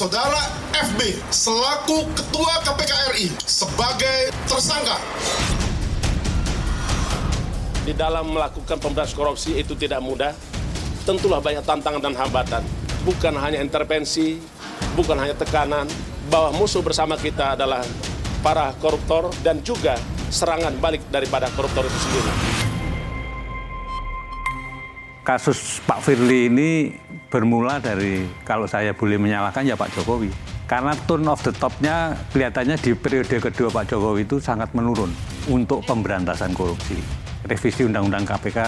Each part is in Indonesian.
saudara FB selaku Ketua KPK RI sebagai tersangka. Di dalam melakukan pemberantasan korupsi itu tidak mudah. Tentulah banyak tantangan dan hambatan. Bukan hanya intervensi, bukan hanya tekanan, bahwa musuh bersama kita adalah para koruptor dan juga serangan balik daripada koruptor itu sendiri. Kasus Pak Firly ini bermula dari kalau saya boleh menyalahkan ya Pak Jokowi. Karena tone of the top-nya kelihatannya di periode kedua Pak Jokowi itu sangat menurun untuk pemberantasan korupsi. Revisi Undang-Undang KPK,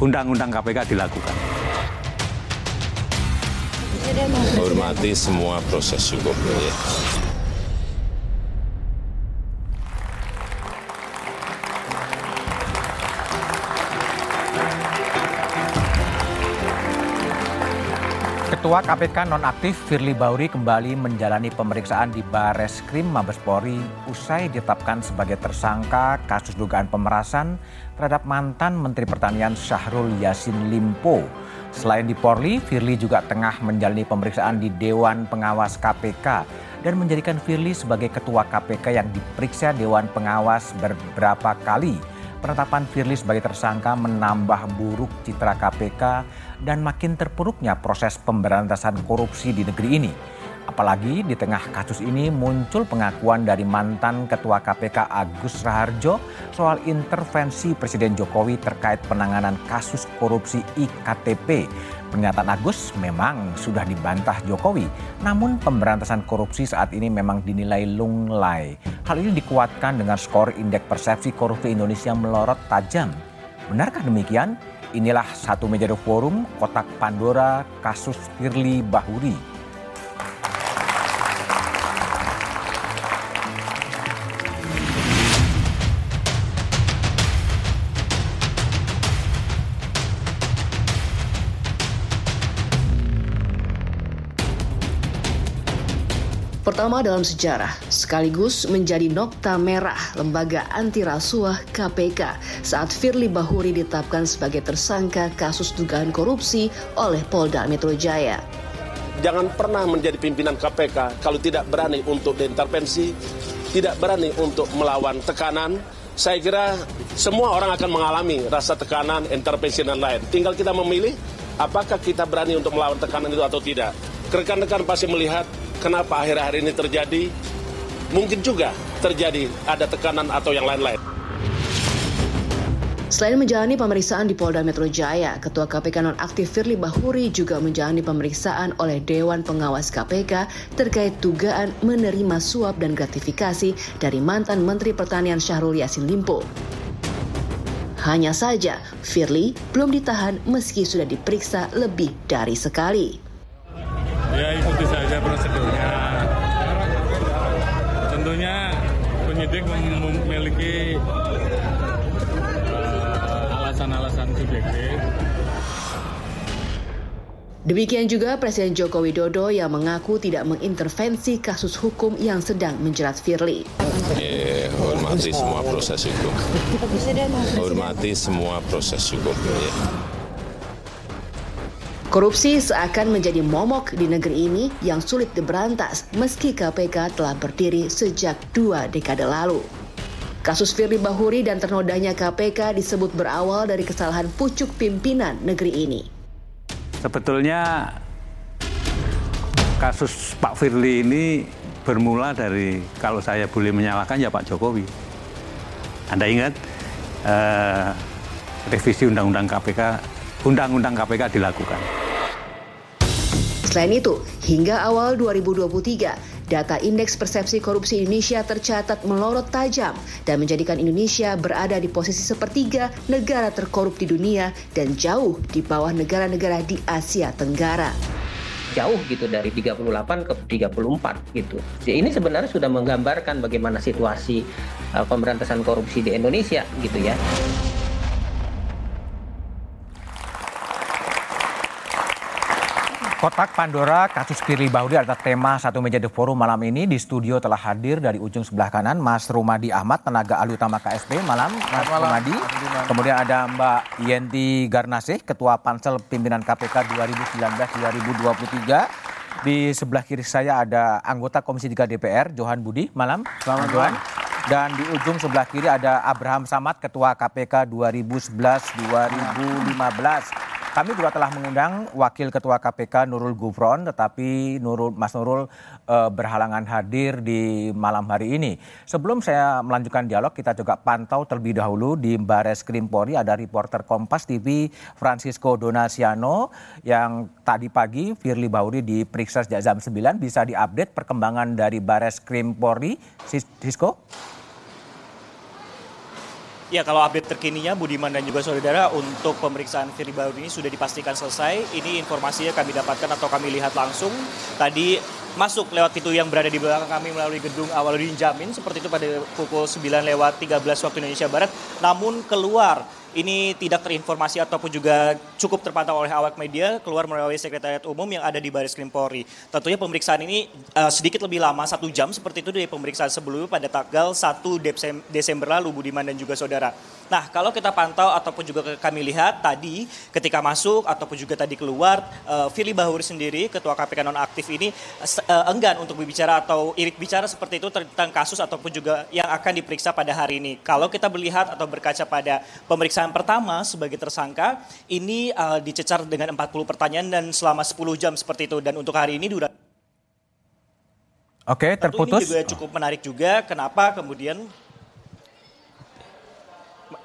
Undang-Undang KPK dilakukan. Hormati semua proses hukum. Ya. Ketua KPK nonaktif Firly Bauri kembali menjalani pemeriksaan di Bares Krim Mabespori usai ditetapkan sebagai tersangka kasus dugaan pemerasan terhadap mantan Menteri Pertanian Syahrul Yassin Limpo. Selain di Polri, Firly juga tengah menjalani pemeriksaan di Dewan Pengawas KPK dan menjadikan Firly sebagai ketua KPK yang diperiksa Dewan Pengawas beberapa kali. Penetapan Firly sebagai tersangka menambah buruk citra KPK dan makin terpuruknya proses pemberantasan korupsi di negeri ini. Apalagi di tengah kasus ini muncul pengakuan dari mantan Ketua KPK Agus Raharjo soal intervensi Presiden Jokowi terkait penanganan kasus korupsi IKTP. Pernyataan Agus memang sudah dibantah Jokowi, namun pemberantasan korupsi saat ini memang dinilai lunglai. Hal ini dikuatkan dengan skor indeks persepsi korupsi Indonesia melorot tajam. Benarkah demikian? Inilah satu meja forum kotak Pandora kasus Firly Bahuri. Pertama dalam sejarah, sekaligus menjadi nokta merah lembaga anti rasuah KPK saat Firly Bahuri ditetapkan sebagai tersangka kasus dugaan korupsi oleh Polda Metro Jaya. Jangan pernah menjadi pimpinan KPK kalau tidak berani untuk diintervensi, tidak berani untuk melawan tekanan. Saya kira semua orang akan mengalami rasa tekanan, intervensi dan lain. Tinggal kita memilih apakah kita berani untuk melawan tekanan itu atau tidak. Rekan-rekan pasti melihat kenapa akhir-akhir ini terjadi, mungkin juga terjadi ada tekanan atau yang lain-lain. Selain menjalani pemeriksaan di Polda Metro Jaya, Ketua KPK nonaktif Firly Bahuri juga menjalani pemeriksaan oleh Dewan Pengawas KPK terkait dugaan menerima suap dan gratifikasi dari mantan Menteri Pertanian Syahrul Yassin Limpo. Hanya saja, Firly belum ditahan meski sudah diperiksa lebih dari sekali. Ya ikuti penyidik memiliki alasan-alasan subjektif. Demikian juga Presiden Joko Widodo yang mengaku tidak mengintervensi kasus hukum yang sedang menjerat Firly. Eh, hormati semua proses hukum. Hormati semua proses hukum. Ya. Korupsi seakan menjadi momok di negeri ini yang sulit diberantas meski KPK telah berdiri sejak dua dekade lalu. Kasus Firly Bahuri dan ternodanya KPK disebut berawal dari kesalahan pucuk pimpinan negeri ini. Sebetulnya kasus Pak Firly ini bermula dari kalau saya boleh menyalahkan ya Pak Jokowi. Anda ingat eh, revisi Undang-Undang KPK, Undang-Undang KPK dilakukan. Selain itu, hingga awal 2023, data Indeks Persepsi Korupsi Indonesia tercatat melorot tajam dan menjadikan Indonesia berada di posisi sepertiga negara terkorup di dunia dan jauh di bawah negara-negara di Asia Tenggara jauh gitu dari 38 ke 34 gitu. Ini sebenarnya sudah menggambarkan bagaimana situasi uh, pemberantasan korupsi di Indonesia gitu ya. Kotak Pandora kasus Firly Bahuri adalah tema satu meja The Forum malam ini. Di studio telah hadir dari ujung sebelah kanan Mas Rumadi Ahmad, tenaga ahli utama KSP. Malam, Mas malam. Rumadi. Kemudian ada Mbak Yenti Garnasih, Ketua Pansel Pimpinan KPK 2019-2023. Di sebelah kiri saya ada anggota Komisi 3 DPR, Johan Budi. Malam, selamat Johan. Dan di ujung sebelah kiri ada Abraham Samad, Ketua KPK 2011-2015. Kami juga telah mengundang Wakil Ketua KPK Nurul Gufron, tetapi Nurul, Mas Nurul e, berhalangan hadir di malam hari ini. Sebelum saya melanjutkan dialog, kita juga pantau terlebih dahulu di Bares Krimpori ada reporter Kompas TV Francisco Donasiano yang tadi pagi Firly Bauri diperiksa sejak jam 9 bisa diupdate perkembangan dari Bares Krimpori. Sisko? Ya, kalau update terkininya Budiman dan juga saudara untuk pemeriksaan Firly Bahuri ini sudah dipastikan selesai. Ini informasinya kami dapatkan atau kami lihat langsung. Tadi masuk lewat pintu yang berada di belakang kami melalui gedung Awaludin Jamin seperti itu pada pukul 9 lewat 13 waktu Indonesia Barat. Namun keluar ini tidak terinformasi ataupun juga cukup terpantau oleh awak media keluar melalui sekretariat umum yang ada di Baris Krim Polri. Tentunya pemeriksaan ini uh, sedikit lebih lama, satu jam seperti itu dari pemeriksaan sebelumnya pada tanggal 1 Desember lalu Budiman dan juga saudara. Nah kalau kita pantau ataupun juga kami lihat tadi ketika masuk ataupun juga tadi keluar, uh, Fili Bahuri sendiri ketua KPK nonaktif ini uh, enggan untuk berbicara atau irit bicara seperti itu tentang kasus ataupun juga yang akan diperiksa pada hari ini. Kalau kita melihat atau berkaca pada pemeriksaan pertama sebagai tersangka ini uh, dicecar dengan 40 pertanyaan dan selama 10 jam seperti itu dan untuk hari ini durasi Oke, terputus. Ini juga cukup menarik juga. Kenapa kemudian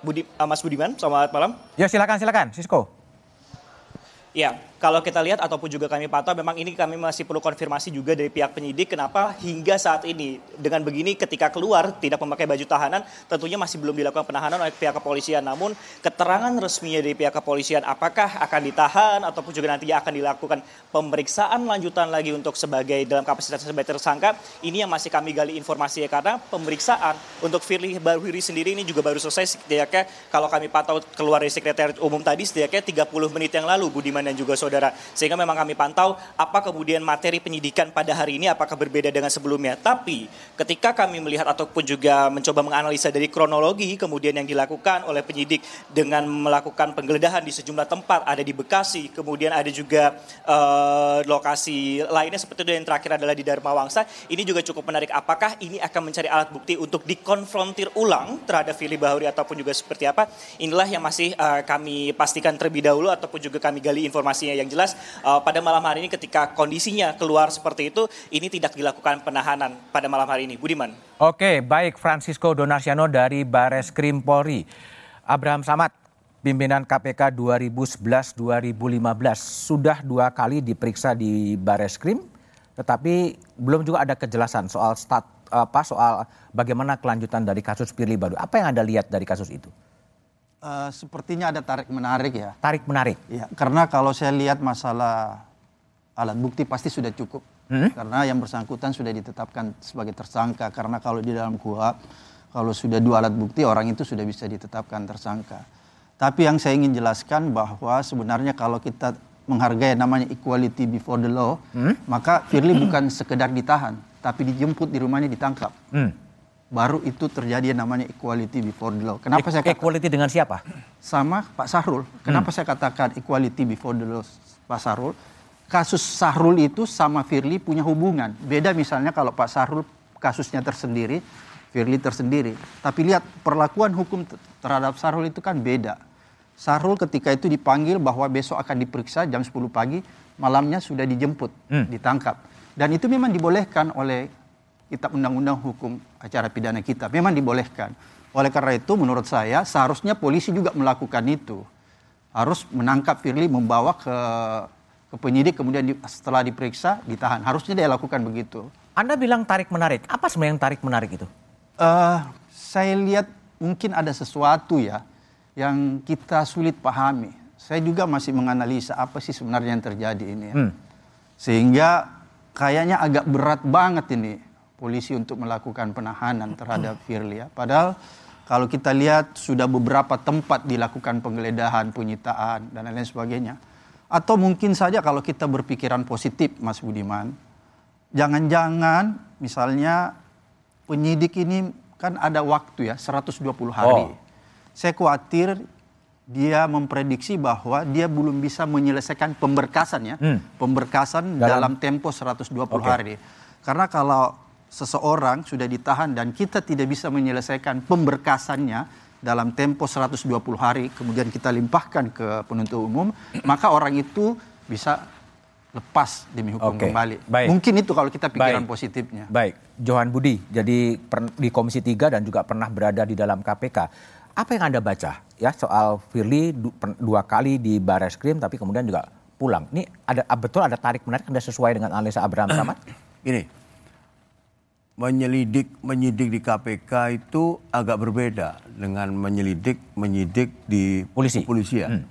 Budi, uh, Mas Budiman, selamat malam. Ya silakan, silakan, Sisko. Ya, kalau kita lihat ataupun juga kami pantau memang ini kami masih perlu konfirmasi juga dari pihak penyidik kenapa hingga saat ini dengan begini ketika keluar tidak memakai baju tahanan tentunya masih belum dilakukan penahanan oleh pihak kepolisian. Namun keterangan resminya dari pihak kepolisian apakah akan ditahan ataupun juga nantinya akan dilakukan pemeriksaan lanjutan lagi untuk sebagai dalam kapasitas sebagai tersangka ini yang masih kami gali informasi ya karena pemeriksaan untuk Firly Barwiri sendiri ini juga baru selesai setidaknya kalau kami pantau keluar dari sekretariat umum tadi setidaknya 30 menit yang lalu Budiman dan juga saudara saudara. Sehingga memang kami pantau apa kemudian materi penyidikan pada hari ini apakah berbeda dengan sebelumnya. Tapi ketika kami melihat ataupun juga mencoba menganalisa dari kronologi kemudian yang dilakukan oleh penyidik dengan melakukan penggeledahan di sejumlah tempat ada di Bekasi, kemudian ada juga uh, lokasi lainnya seperti itu yang terakhir adalah di Dharma Wangsa. Ini juga cukup menarik. Apakah ini akan mencari alat bukti untuk dikonfrontir ulang terhadap Fili Bahuri ataupun juga seperti apa? Inilah yang masih uh, kami pastikan terlebih dahulu ataupun juga kami gali informasinya yang jelas uh, pada malam hari ini ketika kondisinya keluar seperti itu, ini tidak dilakukan penahanan pada malam hari ini. Budiman. Oke, baik Francisco Donasiano dari Bares Krim Polri. Abraham Samad, pimpinan KPK 2011-2015 sudah dua kali diperiksa di Bares Krim, tetapi belum juga ada kejelasan soal stat apa soal bagaimana kelanjutan dari kasus Firly Baru. Apa yang Anda lihat dari kasus itu? Uh, sepertinya ada tarik menarik ya. Tarik menarik. Ya, karena kalau saya lihat masalah alat bukti pasti sudah cukup. Hmm? Karena yang bersangkutan sudah ditetapkan sebagai tersangka. Karena kalau di dalam kuhap kalau sudah dua alat bukti orang itu sudah bisa ditetapkan tersangka. Tapi yang saya ingin jelaskan bahwa sebenarnya kalau kita menghargai namanya equality before the law, hmm? maka Firly bukan sekedar ditahan, tapi dijemput di rumahnya ditangkap. Hmm baru itu terjadi yang namanya equality before the law. Kenapa e saya kata, equality dengan siapa? Sama Pak Sahrul. Kenapa hmm. saya katakan equality before the law Pak Sahrul? Kasus Sahrul itu sama Firly punya hubungan. Beda misalnya kalau Pak Sahrul kasusnya tersendiri, Firly tersendiri. Tapi lihat perlakuan hukum terhadap Sahrul itu kan beda. Sahrul ketika itu dipanggil bahwa besok akan diperiksa jam 10 pagi, malamnya sudah dijemput, hmm. ditangkap. Dan itu memang dibolehkan oleh kitab undang-undang hukum acara pidana kita. Memang dibolehkan. Oleh karena itu menurut saya seharusnya polisi juga melakukan itu. Harus menangkap Firly, membawa ke ke penyidik kemudian di, setelah diperiksa ditahan. Harusnya dia lakukan begitu. Anda bilang tarik menarik. Apa sebenarnya yang tarik menarik itu? Uh, saya lihat mungkin ada sesuatu ya yang kita sulit pahami. Saya juga masih menganalisa apa sih sebenarnya yang terjadi ini. Ya. Hmm. Sehingga kayaknya agak berat banget ini polisi untuk melakukan penahanan terhadap Firly ya. Padahal kalau kita lihat sudah beberapa tempat dilakukan penggeledahan, penyitaan dan lain-lain sebagainya. Atau mungkin saja kalau kita berpikiran positif Mas Budiman, jangan-jangan misalnya penyidik ini kan ada waktu ya 120 hari. Oh. Saya khawatir dia memprediksi bahwa dia belum bisa menyelesaikan pemberkasan ya, hmm. pemberkasan dalam, dalam tempo 120 okay. hari. Karena kalau seseorang sudah ditahan dan kita tidak bisa menyelesaikan pemberkasannya dalam tempo 120 hari, kemudian kita limpahkan ke penuntut umum, maka orang itu bisa lepas demi hukum okay. kembali. Baik. Mungkin itu kalau kita pikiran Baik. positifnya. Baik, Johan Budi, jadi di Komisi 3 dan juga pernah berada di dalam KPK. Apa yang Anda baca ya soal Firly dua kali di Baris Krim tapi kemudian juga pulang. Ini ada betul ada tarik menarik Anda sesuai dengan analisa Abraham Samad? Ini menyelidik menyidik di KPK itu agak berbeda dengan menyelidik menyidik di Polisi. kepolisian. Hmm.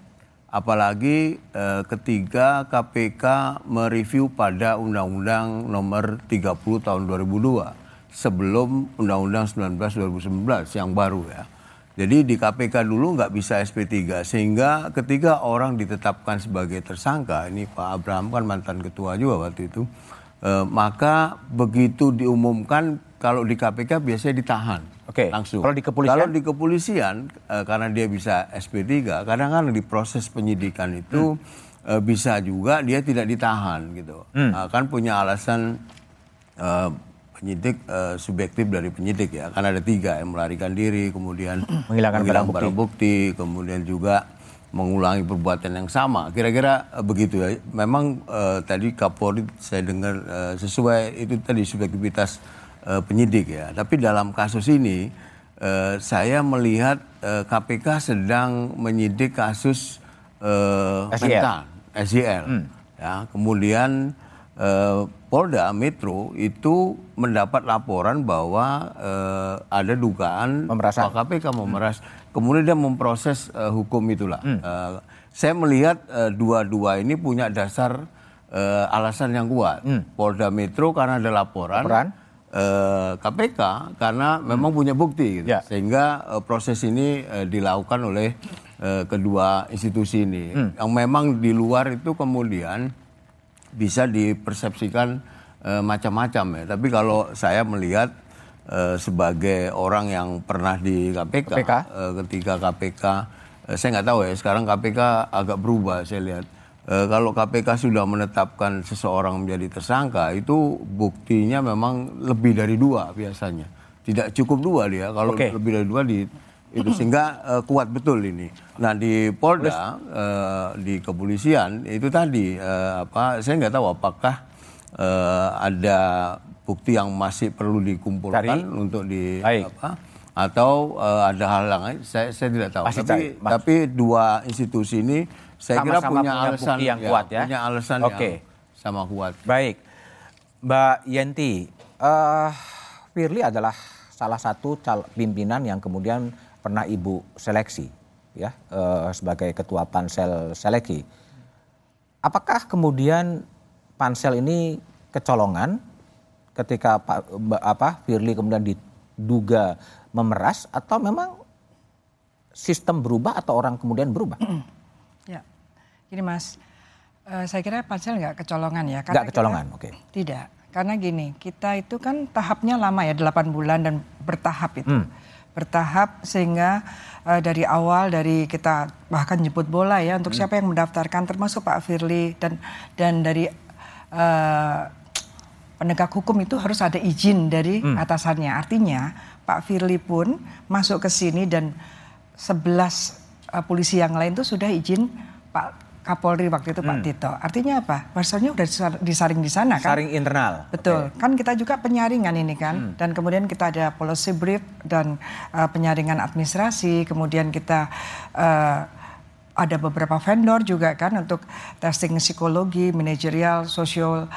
Apalagi eh, ketika KPK mereview pada Undang-Undang Nomor 30 Tahun 2002 sebelum Undang-Undang 19 2019 yang baru ya. Jadi di KPK dulu nggak bisa SP3 sehingga ketika orang ditetapkan sebagai tersangka ini Pak Abraham kan mantan ketua juga waktu itu eh, maka begitu diumumkan kalau di KPK biasanya ditahan Oke. langsung. Kalau di kepolisian? Kalau di kepolisian eh, karena dia bisa SP3 kadang-kadang di proses penyidikan itu hmm. eh, bisa juga dia tidak ditahan gitu. Hmm. Nah, kan punya alasan eh, penyidik uh, subjektif dari penyidik ya kan ada tiga yang melarikan diri kemudian menghilangkan barang, barang bukti. bukti kemudian juga mengulangi perbuatan yang sama kira-kira uh, begitu ya memang uh, tadi Kapolri saya dengar uh, sesuai itu tadi subjektivitas uh, penyidik ya tapi dalam kasus ini uh, saya melihat uh, KPK sedang menyidik kasus uh, mental SJL hmm. ya kemudian uh, Polda Metro itu mendapat laporan bahwa uh, ada dugaan Pemerasan. KPK memeras. Hmm. Kemudian dia memproses uh, hukum itulah. Hmm. Uh, saya melihat uh, dua-dua ini punya dasar uh, alasan yang kuat. Hmm. Polda Metro karena ada laporan. laporan. Uh, KPK karena hmm. memang punya bukti, gitu. ya. sehingga uh, proses ini uh, dilakukan oleh uh, kedua institusi ini. Hmm. Yang memang di luar itu kemudian bisa dipersepsikan e, macam-macam ya. Tapi kalau saya melihat e, sebagai orang yang pernah di KPK, KPK? E, ketika KPK, e, saya nggak tahu ya. Sekarang KPK agak berubah saya lihat. E, kalau KPK sudah menetapkan seseorang menjadi tersangka, itu buktinya memang lebih dari dua biasanya. Tidak cukup dua dia. Kalau okay. lebih dari dua di itu sehingga uh, kuat betul ini. Nah di Polda uh, di kepolisian itu tadi uh, apa saya nggak tahu apakah uh, ada bukti yang masih perlu dikumpulkan Dari? untuk di Baik. apa atau uh, ada hal lain saya saya tidak tahu. Masih tapi cari, tapi dua institusi ini saya sama -sama kira punya, punya alasan yang ya, kuat ya. Punya alasan okay. yang sama kuat. Baik, Mbak Yenti, uh, Firly adalah salah satu pimpinan yang kemudian pernah ibu seleksi ya uh, sebagai ketua pansel seleksi. Apakah kemudian pansel ini kecolongan ketika Pak apa Firly kemudian diduga memeras atau memang sistem berubah atau orang kemudian berubah? ya, gini Mas, uh, saya kira pansel nggak kecolongan ya. Nggak kecolongan, oke. Okay. Tidak, karena gini, kita itu kan tahapnya lama ya, 8 bulan dan bertahap itu. Hmm bertahap sehingga uh, dari awal dari kita bahkan jemput bola ya untuk hmm. siapa yang mendaftarkan termasuk Pak Firly dan dan dari uh, penegak hukum itu harus ada izin dari hmm. atasannya. Artinya Pak Firly pun masuk ke sini dan 11 uh, eh, polisi yang lain itu sudah izin Pak Kapolri waktu itu hmm. Pak Tito. Artinya apa? Pasalnya udah disaring di sana kan? Saring internal. Betul. Okay. Kan kita juga penyaringan ini kan. Hmm. Dan kemudian kita ada policy brief dan uh, penyaringan administrasi. Kemudian kita uh, ada beberapa vendor juga kan untuk testing psikologi, manajerial, sosial,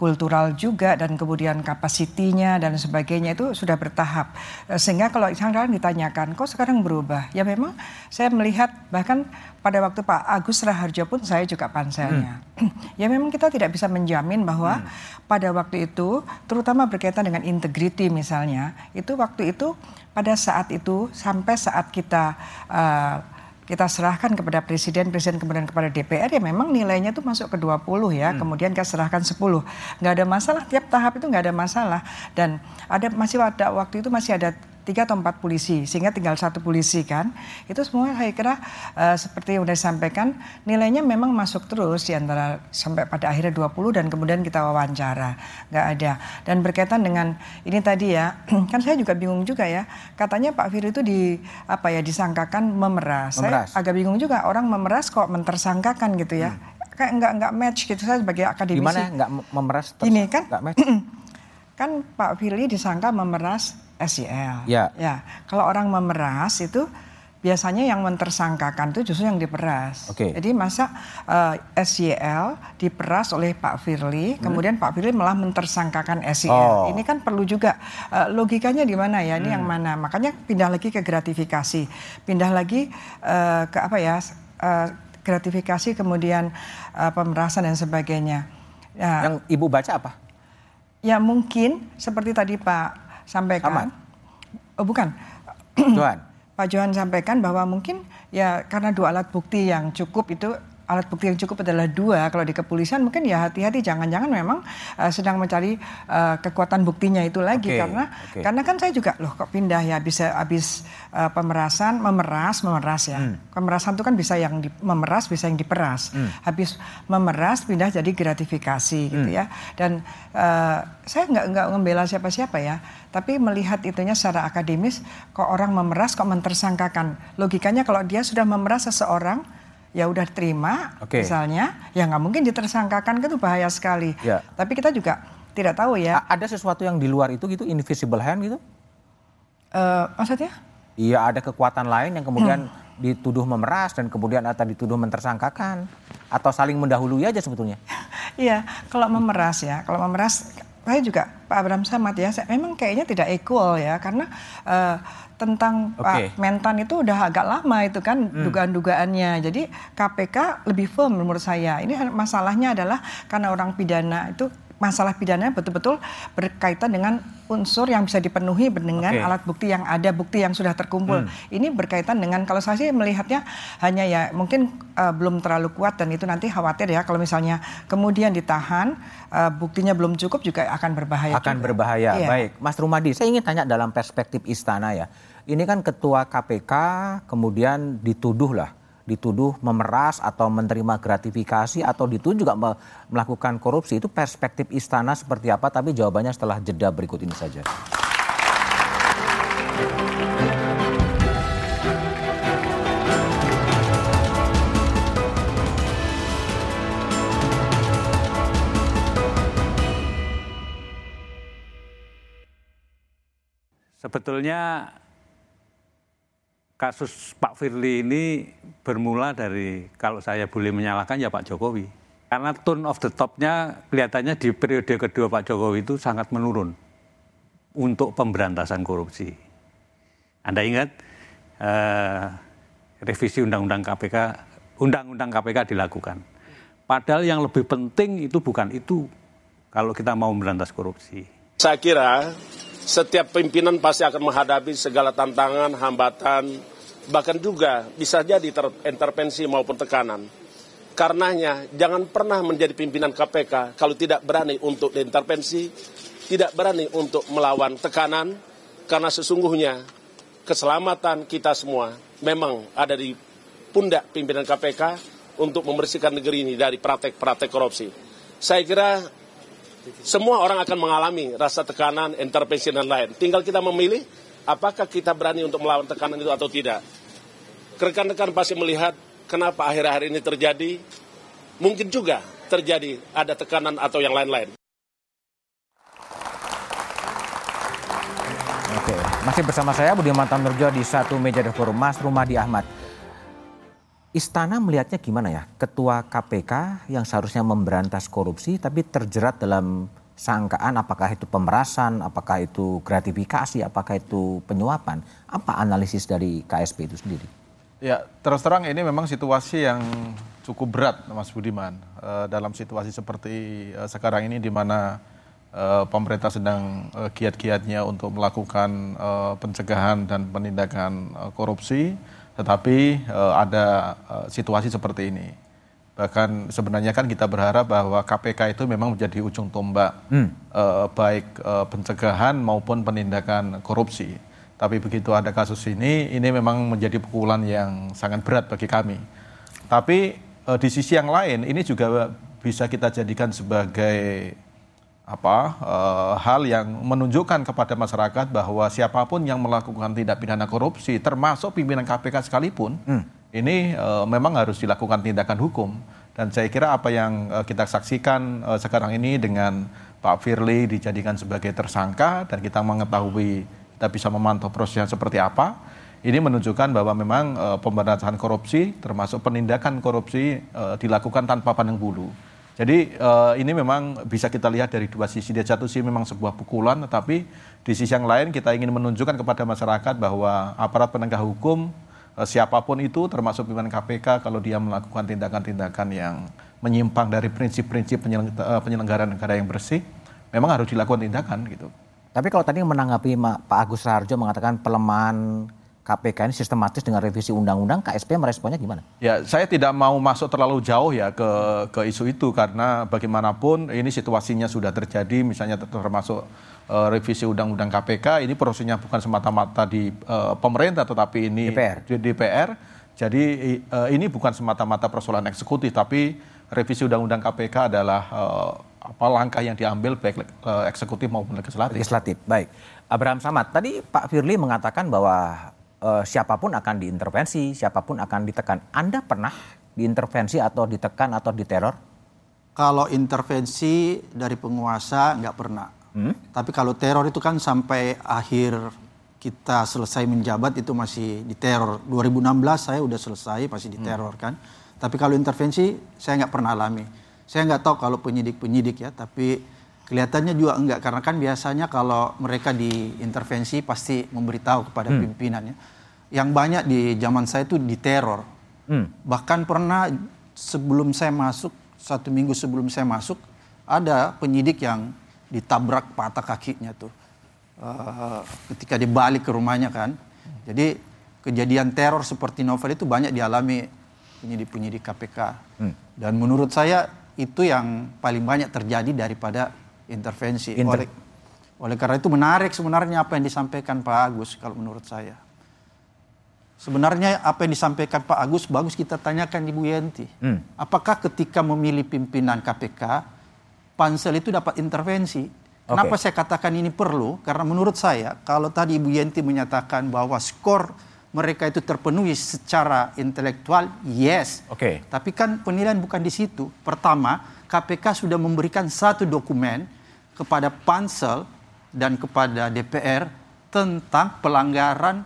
kultural juga dan kemudian kapasitinya dan sebagainya itu sudah bertahap. Eh, sehingga kalau sekarang ditanyakan, kok sekarang berubah? Ya memang saya melihat bahkan pada waktu Pak Agus Raharjo pun saya juga panselnya. Hmm. ya memang kita tidak bisa menjamin bahwa hmm. pada waktu itu, terutama berkaitan dengan integriti misalnya, itu waktu itu pada saat itu sampai saat kita uh, kita serahkan kepada presiden, presiden kemudian kepada DPR ya memang nilainya itu masuk ke 20 ya, hmm. kemudian kita serahkan 10. Nggak ada masalah, tiap tahap itu nggak ada masalah. Dan ada masih ada waktu itu masih ada tiga atau empat polisi sehingga tinggal satu polisi kan itu semua saya kira uh, seperti yang sudah disampaikan nilainya memang masuk terus di antara sampai pada akhirnya 20 dan kemudian kita wawancara nggak ada dan berkaitan dengan ini tadi ya kan saya juga bingung juga ya katanya Pak Firly itu di apa ya disangkakan memeras. memeras. Saya agak bingung juga orang memeras kok mentersangkakan gitu ya. Hmm kayak nggak nggak match gitu saya sebagai akademisi. Gimana nggak memeras? Ini kan match. kan Pak Firly disangka memeras SEL. Ya. Ya. Kalau orang memeras itu biasanya yang mentersangkakan itu justru yang diperas. Okay. Jadi masa uh, eh, SYL diperas oleh Pak Firly, hmm. kemudian Pak Firly malah mentersangkakan SYL. Oh. Ini kan perlu juga uh, logikanya di mana ya? Ini hmm. yang mana? Makanya pindah lagi ke gratifikasi, pindah lagi uh, ke apa ya? Uh, gratifikasi kemudian uh, pemerasan dan sebagainya. Ya, yang ibu baca apa? Ya mungkin seperti tadi Pak sampaikan. Aman. Oh bukan. Johan. Pak Johan sampaikan bahwa mungkin ya karena dua alat bukti yang cukup itu alat bukti yang cukup adalah dua. Kalau di kepolisian mungkin ya hati-hati jangan-jangan memang uh, sedang mencari uh, kekuatan buktinya itu lagi okay, karena okay. karena kan saya juga loh kok pindah ya bisa habis uh, pemerasan memeras memeras ya. Hmm. Pemerasan itu kan bisa yang di, memeras bisa yang diperas. Hmm. Habis memeras pindah jadi gratifikasi gitu hmm. ya. Dan uh, saya nggak nggak membela siapa-siapa ya, tapi melihat itunya secara akademis kok orang memeras kok mentersangkakan. Logikanya kalau dia sudah memeras seseorang ya udah terima okay. misalnya ya nggak mungkin ditersangkakan kan itu bahaya sekali ya. tapi kita juga tidak tahu ya A ada sesuatu yang di luar itu gitu invisible hand gitu uh, maksudnya iya ada kekuatan lain yang kemudian hmm. dituduh memeras dan kemudian atau dituduh mentersangkakan atau saling mendahului aja sebetulnya iya kalau memeras ya kalau memeras saya juga Pak Abraham Samad ya, saya, memang kayaknya tidak equal ya karena uh, tentang okay. Pak Mentan itu udah agak lama itu kan hmm. dugaan-dugaannya. Jadi KPK lebih firm menurut saya. Ini masalahnya adalah karena orang pidana itu masalah pidana betul-betul berkaitan dengan unsur yang bisa dipenuhi dengan okay. alat bukti yang ada, bukti yang sudah terkumpul. Hmm. Ini berkaitan dengan kalau saya sih melihatnya hanya ya mungkin uh, belum terlalu kuat dan itu nanti khawatir ya kalau misalnya kemudian ditahan uh, buktinya belum cukup juga akan berbahaya. Akan juga. berbahaya. Iya. Baik, Mas Rumadi, saya ingin tanya dalam perspektif istana ya. Ini kan ketua KPK kemudian dituduh lah dituduh memeras atau menerima gratifikasi atau dituduh juga melakukan korupsi itu perspektif istana seperti apa tapi jawabannya setelah jeda berikut ini saja. Sebetulnya kasus Pak Firly ini bermula dari kalau saya boleh menyalahkan ya Pak Jokowi. Karena tone of the top-nya kelihatannya di periode kedua Pak Jokowi itu sangat menurun untuk pemberantasan korupsi. Anda ingat eh, revisi Undang-Undang KPK, Undang-Undang KPK dilakukan. Padahal yang lebih penting itu bukan itu kalau kita mau memberantas korupsi. Saya kira setiap pimpinan pasti akan menghadapi segala tantangan, hambatan, bahkan juga bisa jadi intervensi maupun tekanan. Karenanya, jangan pernah menjadi pimpinan KPK kalau tidak berani untuk diintervensi, tidak berani untuk melawan tekanan, karena sesungguhnya keselamatan kita semua memang ada di pundak pimpinan KPK untuk membersihkan negeri ini dari praktek-praktek korupsi. Saya kira semua orang akan mengalami rasa tekanan, intervensi dan lain. Tinggal kita memilih apakah kita berani untuk melawan tekanan itu atau tidak. Rekan-rekan pasti melihat kenapa akhir-akhir ini terjadi. Mungkin juga terjadi ada tekanan atau yang lain-lain. Oke, masih bersama saya Budiman Tamurjo di satu meja Forum Mas Rumadi Ahmad. Istana melihatnya gimana ya? Ketua KPK yang seharusnya memberantas korupsi tapi terjerat dalam sangkaan apakah itu pemerasan, apakah itu gratifikasi, apakah itu penyuapan. Apa analisis dari KSP itu sendiri? Ya, terus terang ini memang situasi yang cukup berat Mas Budiman. Uh, dalam situasi seperti uh, sekarang ini di mana uh, pemerintah sedang uh, giat-giatnya untuk melakukan uh, pencegahan dan penindakan uh, korupsi tetapi uh, ada uh, situasi seperti ini. Bahkan sebenarnya kan kita berharap bahwa KPK itu memang menjadi ujung tombak hmm. uh, baik uh, pencegahan maupun penindakan korupsi. Tapi begitu ada kasus ini, ini memang menjadi pukulan yang sangat berat bagi kami. Tapi di sisi yang lain, ini juga bisa kita jadikan sebagai apa uh, hal yang menunjukkan kepada masyarakat bahwa siapa pun yang melakukan tindak pidana korupsi, termasuk pimpinan KPK sekalipun, hmm. ini uh, memang harus dilakukan tindakan hukum. Dan saya kira apa yang uh, kita saksikan uh, sekarang ini dengan Pak Firly dijadikan sebagai tersangka dan kita mengetahui kita bisa memantau prosesnya seperti apa. Ini menunjukkan bahwa memang uh, pemberantasan korupsi termasuk penindakan korupsi uh, dilakukan tanpa pandang bulu. Jadi uh, ini memang bisa kita lihat dari dua sisi. Di satu sisi memang sebuah pukulan, tetapi di sisi yang lain kita ingin menunjukkan kepada masyarakat bahwa aparat penegak hukum uh, siapa pun itu, termasuk pimpinan KPK, kalau dia melakukan tindakan-tindakan yang menyimpang dari prinsip-prinsip penyelenggaraan negara yang bersih, memang harus dilakukan tindakan gitu. Tapi kalau tadi menanggapi Pak Agus Raharjo mengatakan pelemahan KPK ini sistematis dengan revisi undang-undang, KSP meresponnya gimana? Ya, saya tidak mau masuk terlalu jauh ya ke ke isu itu karena bagaimanapun ini situasinya sudah terjadi, misalnya termasuk uh, revisi undang-undang KPK, ini prosesnya bukan semata-mata di uh, pemerintah, tetapi ini DPR. di DPR. Jadi uh, ini bukan semata-mata persoalan eksekutif, tapi revisi undang-undang KPK adalah uh, apa langkah yang diambil baik uh, eksekutif maupun legislatif. Legislatif, baik. Abraham Samad, tadi Pak Firly mengatakan bahwa uh, siapa pun akan diintervensi, siapa pun akan ditekan. Anda pernah diintervensi atau ditekan atau diteror? Kalau intervensi dari penguasa nggak pernah. Hmm? Tapi kalau teror itu kan sampai akhir kita selesai menjabat itu masih diteror. 2016 saya udah selesai masih diteror hmm. kan. Tapi kalau intervensi saya nggak pernah alami. Saya nggak tahu kalau penyidik-penyidik ya, tapi kelihatannya juga enggak karena kan biasanya kalau mereka diintervensi pasti memberitahu kepada hmm. pimpinannya. Yang banyak di zaman saya itu diteror. Hmm. Bahkan pernah sebelum saya masuk satu minggu sebelum saya masuk ada penyidik yang ditabrak patah kakinya tuh uh, ketika dibalik ke rumahnya kan. Jadi kejadian teror seperti novel itu banyak dialami penyidik-penyidik KPK. Hmm. Dan menurut saya itu yang paling banyak terjadi daripada intervensi. Inter oleh, oleh karena itu menarik sebenarnya apa yang disampaikan Pak Agus kalau menurut saya. Sebenarnya apa yang disampaikan Pak Agus bagus kita tanyakan Ibu Yenti. Hmm. Apakah ketika memilih pimpinan KPK, pansel itu dapat intervensi? Kenapa okay. saya katakan ini perlu? Karena menurut saya kalau tadi Ibu Yenti menyatakan bahwa skor mereka itu terpenuhi secara intelektual, yes. Oke. Okay. Tapi kan penilaian bukan di situ. Pertama, KPK sudah memberikan satu dokumen kepada Pansel dan kepada DPR tentang pelanggaran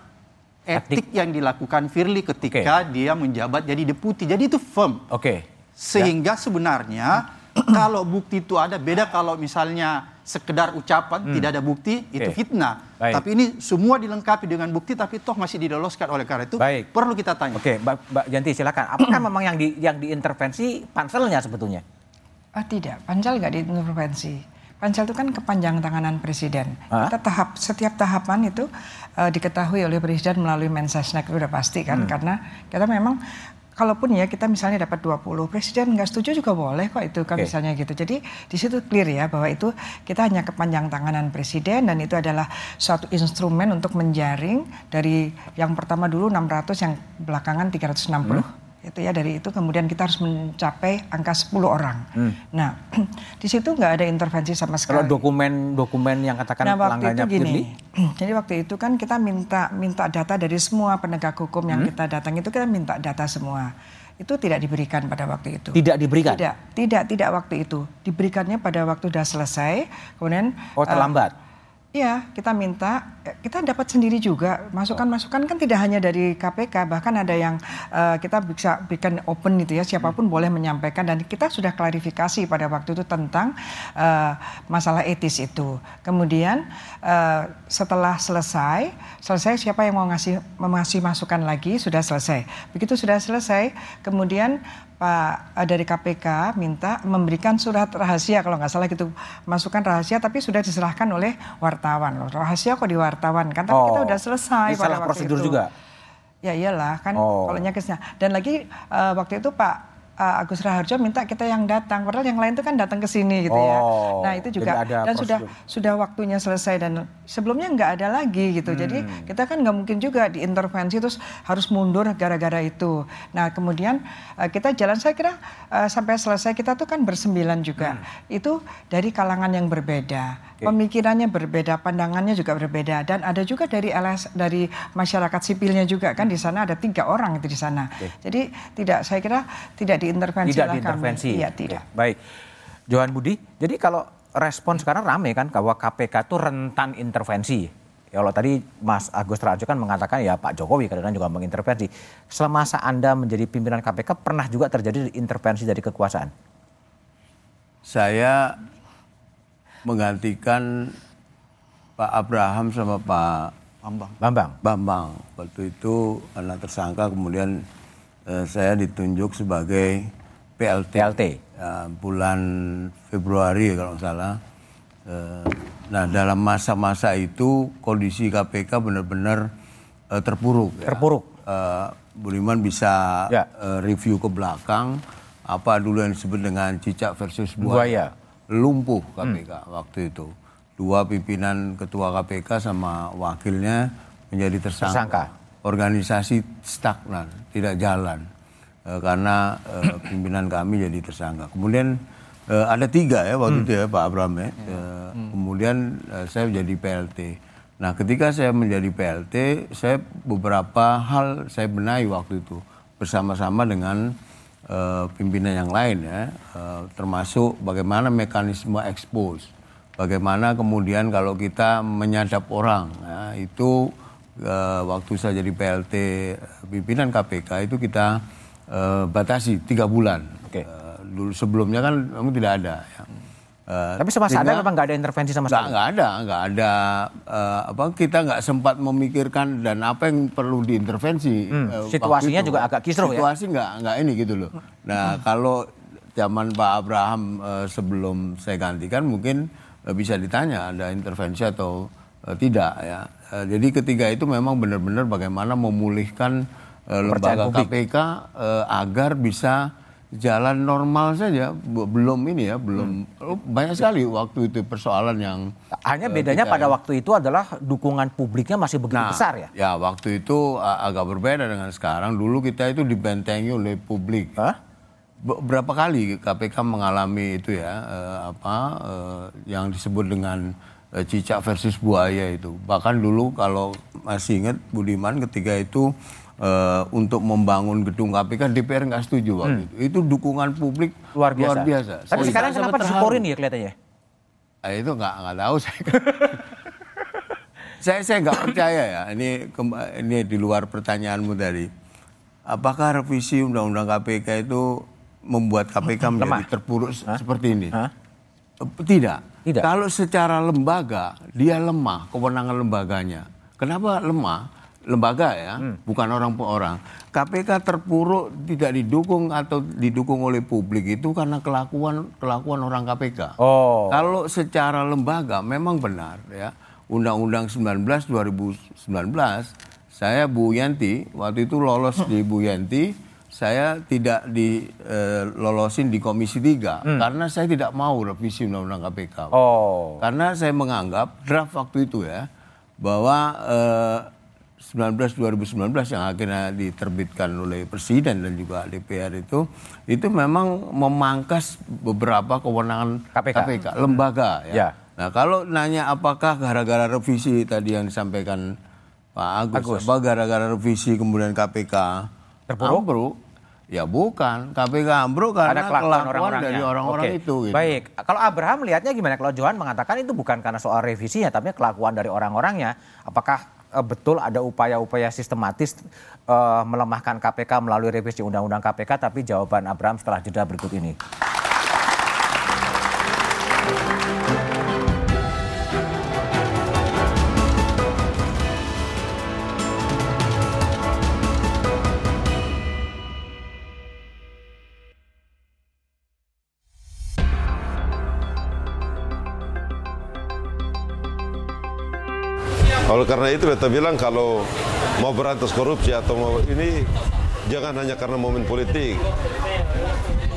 etik, etik yang dilakukan Firly ketika okay. dia menjabat jadi deputi. Jadi itu firm. Oke. Okay. Sehingga ya. sebenarnya kalau bukti itu ada beda kalau misalnya sekedar ucapan, hmm. tidak ada bukti, okay. itu fitnah. Baik. Tapi ini semua dilengkapi dengan bukti, tapi toh masih didoloskan oleh karena itu Baik. perlu kita tanya. Oke, Mbak, Mbak Janti silakan. Apakah memang yang di, yang diintervensi panselnya sebetulnya? Ah, tidak, pansel nggak diintervensi. Pansel itu kan kepanjang tanganan presiden. Hah? Kita tahap setiap tahapan itu uh, diketahui oleh presiden melalui Mensesnek itu udah pasti kan, hmm. karena kita memang kalaupun ya kita misalnya dapat 20, presiden nggak setuju juga boleh kok itu kan okay. misalnya gitu. Jadi di situ clear ya bahwa itu kita hanya kepanjang tanganan presiden dan itu adalah suatu instrumen untuk menjaring dari yang pertama dulu 600 yang belakangan 360. Hmm itu ya dari itu kemudian kita harus mencapai angka 10 orang. Hmm. Nah, di situ nggak ada intervensi sama sekali. Kalau dokumen-dokumen yang katakan nah, waktu itu gini, jadi waktu itu kan kita minta minta data dari semua penegak hukum yang hmm. kita datang itu kita minta data semua. Itu tidak diberikan pada waktu itu. Tidak diberikan? Tidak, tidak, tidak waktu itu. Diberikannya pada waktu sudah selesai, kemudian... Oh terlambat? Uh, Iya, kita minta, eh, kita dapat sendiri juga masukan-masukan kan tidak hanya dari KPK, bahkan ada yang uh, kita bisa bikin open itu ya, siapa pun hmm. boleh menyampaikan dan kita sudah klarifikasi pada waktu itu tentang uh, masalah etis itu. Kemudian uh, setelah selesai, selesai siapa yang mau ngasih ngasih masukan lagi sudah selesai. Begitu sudah selesai, kemudian Pak dari KPK minta memberikan surat rahasia. Kalau nggak salah gitu masukan rahasia tapi sudah diserahkan oleh wartawan loh. Rahasia kok di wartawan kan? Tapi oh, kita udah selesai pada waktu prosedur itu. juga? Ya iyalah kan oh. kalau nyakisnya dan lagi uh, waktu itu Pak uh, Agus Raharjo minta kita yang datang, padahal yang lain itu kan datang ke sini gitu ya. Oh, Nah itu juga jadi dan sudah prosedur. sudah waktunya selesai dan sebelumnya nggak ada lagi gitu. Jadi Hmm. kita kan nggak mungkin juga diintervensi terus harus mundur gara-gara itu. Nah kemudian uh, kita jalan saya kira uh, sampai selesai kita tuh kan bersembilan juga. Itu dari kalangan yang berbeda. Pemikirannya berbeda, pandangannya juga berbeda dan ada juga dari LS dari masyarakat sipilnya juga kan di sana ada tiga orang itu di sana. Jadi tidak saya kira tidak diintervensi Tidak lah diintervensi. kami. Iya Oke, tidak. Baik. Johan Budi, jadi kalau respon sekarang rame kan bahwa KPK itu rentan intervensi. Ya, Kalau tadi Mas Agus Raharjo kan mengatakan ya Pak Jokowi kadang-kadang juga mengintervensi. Selama masa Anda menjadi pimpinan KPK pernah juga terjadi intervensi dari kekuasaan? Saya menggantikan Pak Abraham sama Pak Bambang. Bambang. Bambang. Waktu itu karena tersangka kemudian eh, saya ditunjuk sebagai PLT. PLT. Ya, bulan Februari kalau nggak salah. Eh, nah dalam masa-masa itu kondisi KPK benar-benar eh, terpuruk. ya. Terpuruk. Eh, Budiman bisa Ya. eh, review ke belakang apa dulu yang disebut dengan cicak versus Buaya. buaya. Lumpuh KPK waktu itu. Dua pimpinan ketua KPK sama wakilnya menjadi tersangka. Tersangka. Organisasi stagnan, tidak jalan. Eh, karena eh, pimpinan kami jadi tersangka. Kemudian eh, ada tiga ya waktu itu ya Pak Abraham ya. Eh, Kemudian eh, saya menjadi PLT. Nah ketika saya menjadi PLT, saya beberapa hal saya benahi waktu itu bersama-sama dengan eh, pimpinan yang lain ya, eh, termasuk bagaimana mekanisme expose, bagaimana kemudian kalau kita menyadap orang, ya, itu eh, waktu saya jadi PLT pimpinan KPK itu kita eh, batasi tiga bulan. Oke. Eh, dulu sebelumnya kan memang tidak ada. Ya. Eh, Tapi semasa sehingga- Anda memang nggak ada intervensi sama sekali? nggak ada, nggak ada eh, apa kita nggak sempat memikirkan dan apa yang perlu diintervensi. Hmm, eh, situasinya itu. juga agak kisruh ya? Situasi nggak nggak ini gitu loh. Nah kalau zaman Pak Abraham eh, sebelum saya gantikan mungkin eh, bisa ditanya ada intervensi atau eh, tidak ya. Eh, jadi ketiga itu memang benar-benar bagaimana memulihkan eh, lembaga publik. KPK eh, agar bisa jalan normal saja belum ini ya belum oh, banyak sekali waktu itu persoalan yang Hanya bedanya pada ya. waktu itu adalah dukungan publiknya masih begitu Nah, besar ya? Ya waktu itu agak berbeda dengan sekarang. Dulu kita itu dibentengi oleh publik. Be- Berapa kali KPK mengalami itu ya apa yang disebut dengan cicak versus buaya itu. Bahkan dulu kalau masih ingat Budiman ketika itu eh, untuk membangun gedung KPK DPR nggak setuju waktu itu. Itu dukungan publik Hmm. Luar biasa. biasa. Tapi Saya sekarang kenapa disyukurin ya kelihatannya? Ah, itu nggak nggak tahu saya. saya saya nggak percaya ya. Ini ini di luar pertanyaanmu tadi. Apakah revisi undang-undang KPK itu membuat KPK menjadi Lemah. terpuruk se- seperti ini? Hah? Tidak. Tidak. Kalau secara lembaga dia lemah kewenangan lembaganya. Kenapa lemah? Lembaga ya, Hmm. bukan orang per orang. KPK terpuruk tidak didukung atau didukung oleh publik itu karena kelakuan kelakuan orang KPK. Oh. Kalau secara lembaga memang benar ya. Undang-Undang 19 2019 saya Bu Yanti waktu itu lolos di Bu Yanti saya tidak dilolosin di Komisi 3 karena saya tidak mau revisi Undang-Undang KPK. Oh. Karena saya menganggap draft waktu itu ya bahwa eh, 19 2019 yang akhirnya diterbitkan oleh presiden dan juga DPR itu itu memang memangkas beberapa kewenangan KPK. lembaga ya. Ya. Nah, kalau nanya apakah gara-gara revisi tadi yang disampaikan Pak Agus, Agus. apa gara-gara revisi kemudian KPK Terpuruk? ambruk? Ya bukan, KPK ambruk karena Ada kelakuan kelakuan orang-orangnya. dari orang-orang Oke. itu. gitu. Baik, kalau Abraham melihatnya gimana? Kalau Johan mengatakan itu bukan karena soal revisinya, tapi kelakuan dari orang-orangnya. Apakah eh, betul ada upaya-upaya sistematis eh, melemahkan KPK melalui revisi Undang-Undang KPK? Tapi jawaban Abraham setelah jeda berikut ini. Oleh karena itu kita bilang kalau mau berantas korupsi atau mau ini jangan hanya karena momen politik.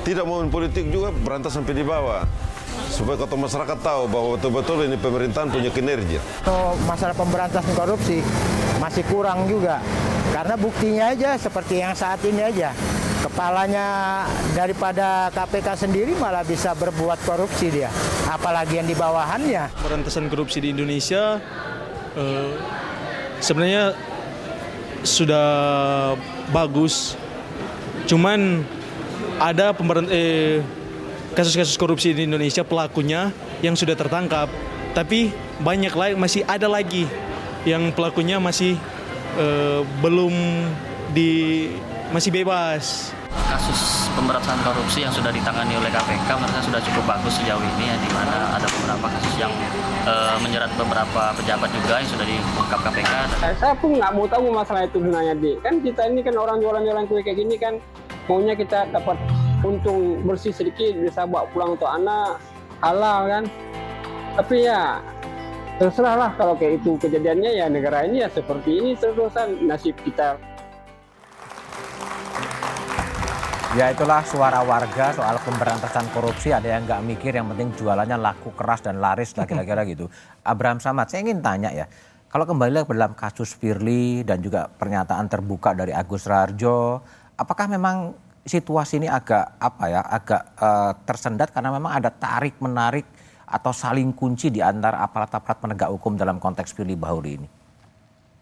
tidak mau main politik juga berantas sampai di bawah. Supaya kota masyarakat tahu bahwa betul-betul ini pemerintahan punya kinerja. Untuk masalah pemberantasan korupsi masih kurang juga. Karena buktinya aja seperti yang saat ini aja. Kepalanya daripada KPK sendiri malah bisa berbuat korupsi dia. Apalagi yang di bawahannya. Pemberantasan korupsi di Indonesia eh, sebenarnya sudah bagus. Cuman ada eh, kasus-kasus korupsi di Indonesia pelakunya yang sudah tertangkap, tapi banyak lagi masih ada lagi yang pelakunya masih uh, belum di masih bebas. Pemberantasan korupsi yang sudah ditangani oleh KPK menurut sudah cukup bagus sejauh ini ya di mana ada beberapa kasus yang uh, menjerat beberapa pejabat juga yang sudah diungkap KPK. Saya, saya pun nggak mau tahu masalah itu gunanya di kan kita ini kan orang jualan-jualan kue kayak gini kan maunya kita dapat untung bersih sedikit bisa bawa pulang untuk anak halal kan tapi ya terserah lah kalau kayak itu kejadiannya ya negara ini ya seperti ini terusan nasib kita Ya itulah suara warga soal pemberantasan korupsi. Ada yang nggak mikir, yang penting jualannya laku keras dan laris lah kira-kira gitu. Abraham Samad, saya ingin tanya ya. Kalau kembali ke dalam kasus Firly dan juga pernyataan terbuka dari Agus Rarjo, apakah memang situasi ini agak apa ya agak uh, tersendat karena memang ada tarik menarik atau saling kunci di antara aparat-aparat penegak hukum dalam konteks Firly Bahuri ini?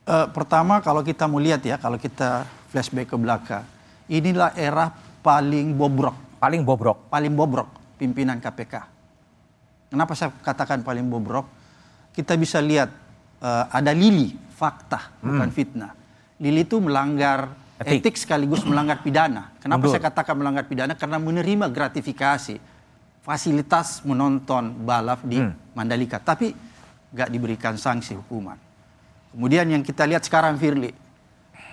Uh, pertama kalau kita mau lihat ya kalau kita flashback ke belakang inilah era paling bobrok. Paling bobrok. Paling bobrok pimpinan KPK. Kenapa saya katakan paling bobrok? Kita bisa lihat uh, ada Lili fakta hmm. bukan fitnah. Lili itu melanggar etik, etik sekaligus melanggar pidana. Kenapa Mundur. saya katakan melanggar pidana? Karena menerima gratifikasi fasilitas menonton balap di hmm. Mandalika, tapi nggak diberikan sanksi hukuman. Kemudian yang kita lihat sekarang Firly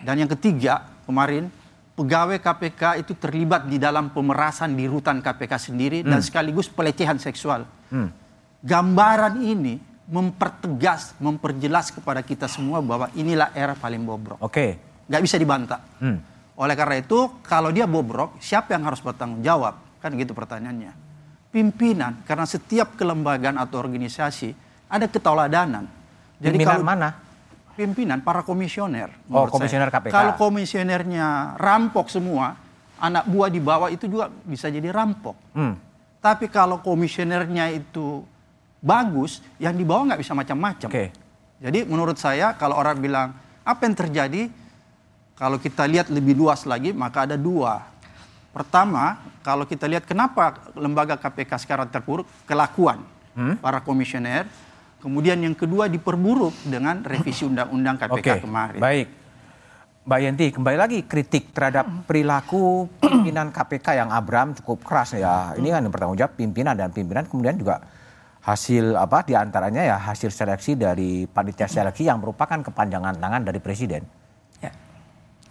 dan yang ketiga kemarin pegawai KPK itu terlibat di dalam pemerasan di rutan KPK sendiri hmm. dan sekaligus pelecehan seksual. Hmm. Gambaran ini mempertegas, memperjelas kepada kita semua bahwa inilah era paling bobrok. Oke. Okay nggak bisa dibantah. Hmm. Oleh karena itu, kalau dia bobrok, siapa yang harus bertanggung jawab? Kan gitu pertanyaannya. Pimpinan, karena setiap kelembagaan atau organisasi ada ketauladanan. Jadi Pimpinan kalau, mana? Pimpinan, para komisioner. Oh, komisioner saya. KPK. Kalau komisionernya rampok semua, anak buah di bawah itu juga bisa jadi rampok. Hmm. Tapi kalau komisionernya itu bagus, yang di bawah nggak bisa macam-macam. Okay. Jadi menurut saya kalau orang bilang apa yang terjadi, kalau kita lihat lebih luas lagi, maka ada dua. Pertama, kalau kita lihat kenapa lembaga KPK sekarang terpuruk, kelakuan hmm? para komisioner. Kemudian yang kedua diperburuk dengan revisi undang-undang KPK okay, kemarin. Baik. Mbak Yenti, kembali lagi kritik terhadap perilaku pimpinan KPK yang Abram cukup keras ya. Ini kan yang bertanggung jawab pimpinan dan pimpinan kemudian juga hasil apa di antaranya ya hasil seleksi dari panitia seleksi yang merupakan kepanjangan tangan dari presiden.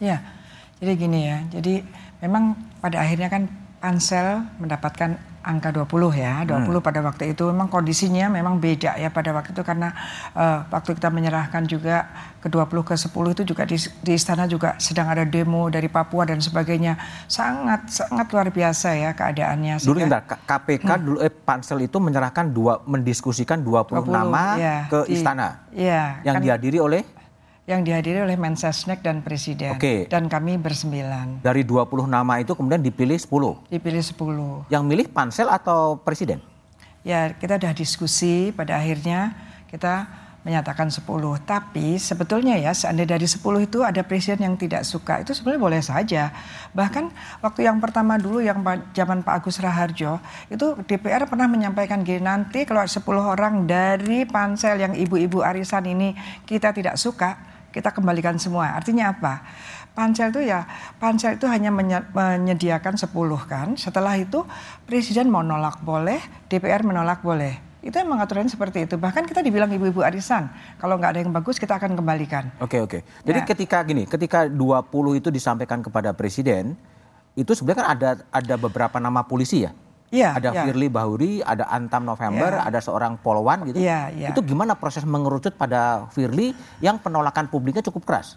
Ya, jadi gini ya. Jadi memang pada akhirnya kan pansel mendapatkan angka 20 ya. 20 hmm. pada waktu itu memang kondisinya memang beda ya pada waktu itu karena uh, waktu kita menyerahkan juga ke 20 ke 10 itu juga di, di istana juga sedang ada demo dari Papua dan sebagainya. Sangat sangat luar biasa ya keadaannya. Dulu entar KPK hmm. dulu eh pansel itu menyerahkan dua mendiskusikan 20, 20 nama ya, ke di, istana. Iya. Yang kan, dihadiri oleh yang dihadiri oleh Mensesnek dan Presiden. Oke. Dan kami bersembilan. Dari 20 nama itu kemudian dipilih 10? Dipilih 10. Yang milih pansel atau Presiden? Ya kita sudah diskusi pada akhirnya kita menyatakan 10. Tapi sebetulnya ya seandainya dari 10 itu ada presiden yang tidak suka itu sebenarnya boleh saja. Bahkan waktu yang pertama dulu yang zaman Pak Agus Raharjo itu DPR pernah menyampaikan gini nanti kalau 10 orang dari pansel yang ibu-ibu arisan ini kita tidak suka kita kembalikan semua. Artinya apa? Pansel itu ya, pansel itu hanya menyediakan 10 kan. Setelah itu presiden mau nolak boleh, DPR menolak boleh. Itu yang mengaturnya seperti itu. Bahkan kita dibilang ibu-ibu arisan. Kalau nggak ada yang bagus kita akan kembalikan. Oke oke. Jadi ya. ketika gini, ketika 20 itu disampaikan kepada presiden, itu sebenarnya kan ada ada beberapa nama polisi ya? Iya. Ada ya. Firly Bahuri, ada Antam November, ya. ada seorang Polwan gitu. Iya, iya. Itu gimana proses mengerucut pada Firly yang penolakan publiknya cukup keras?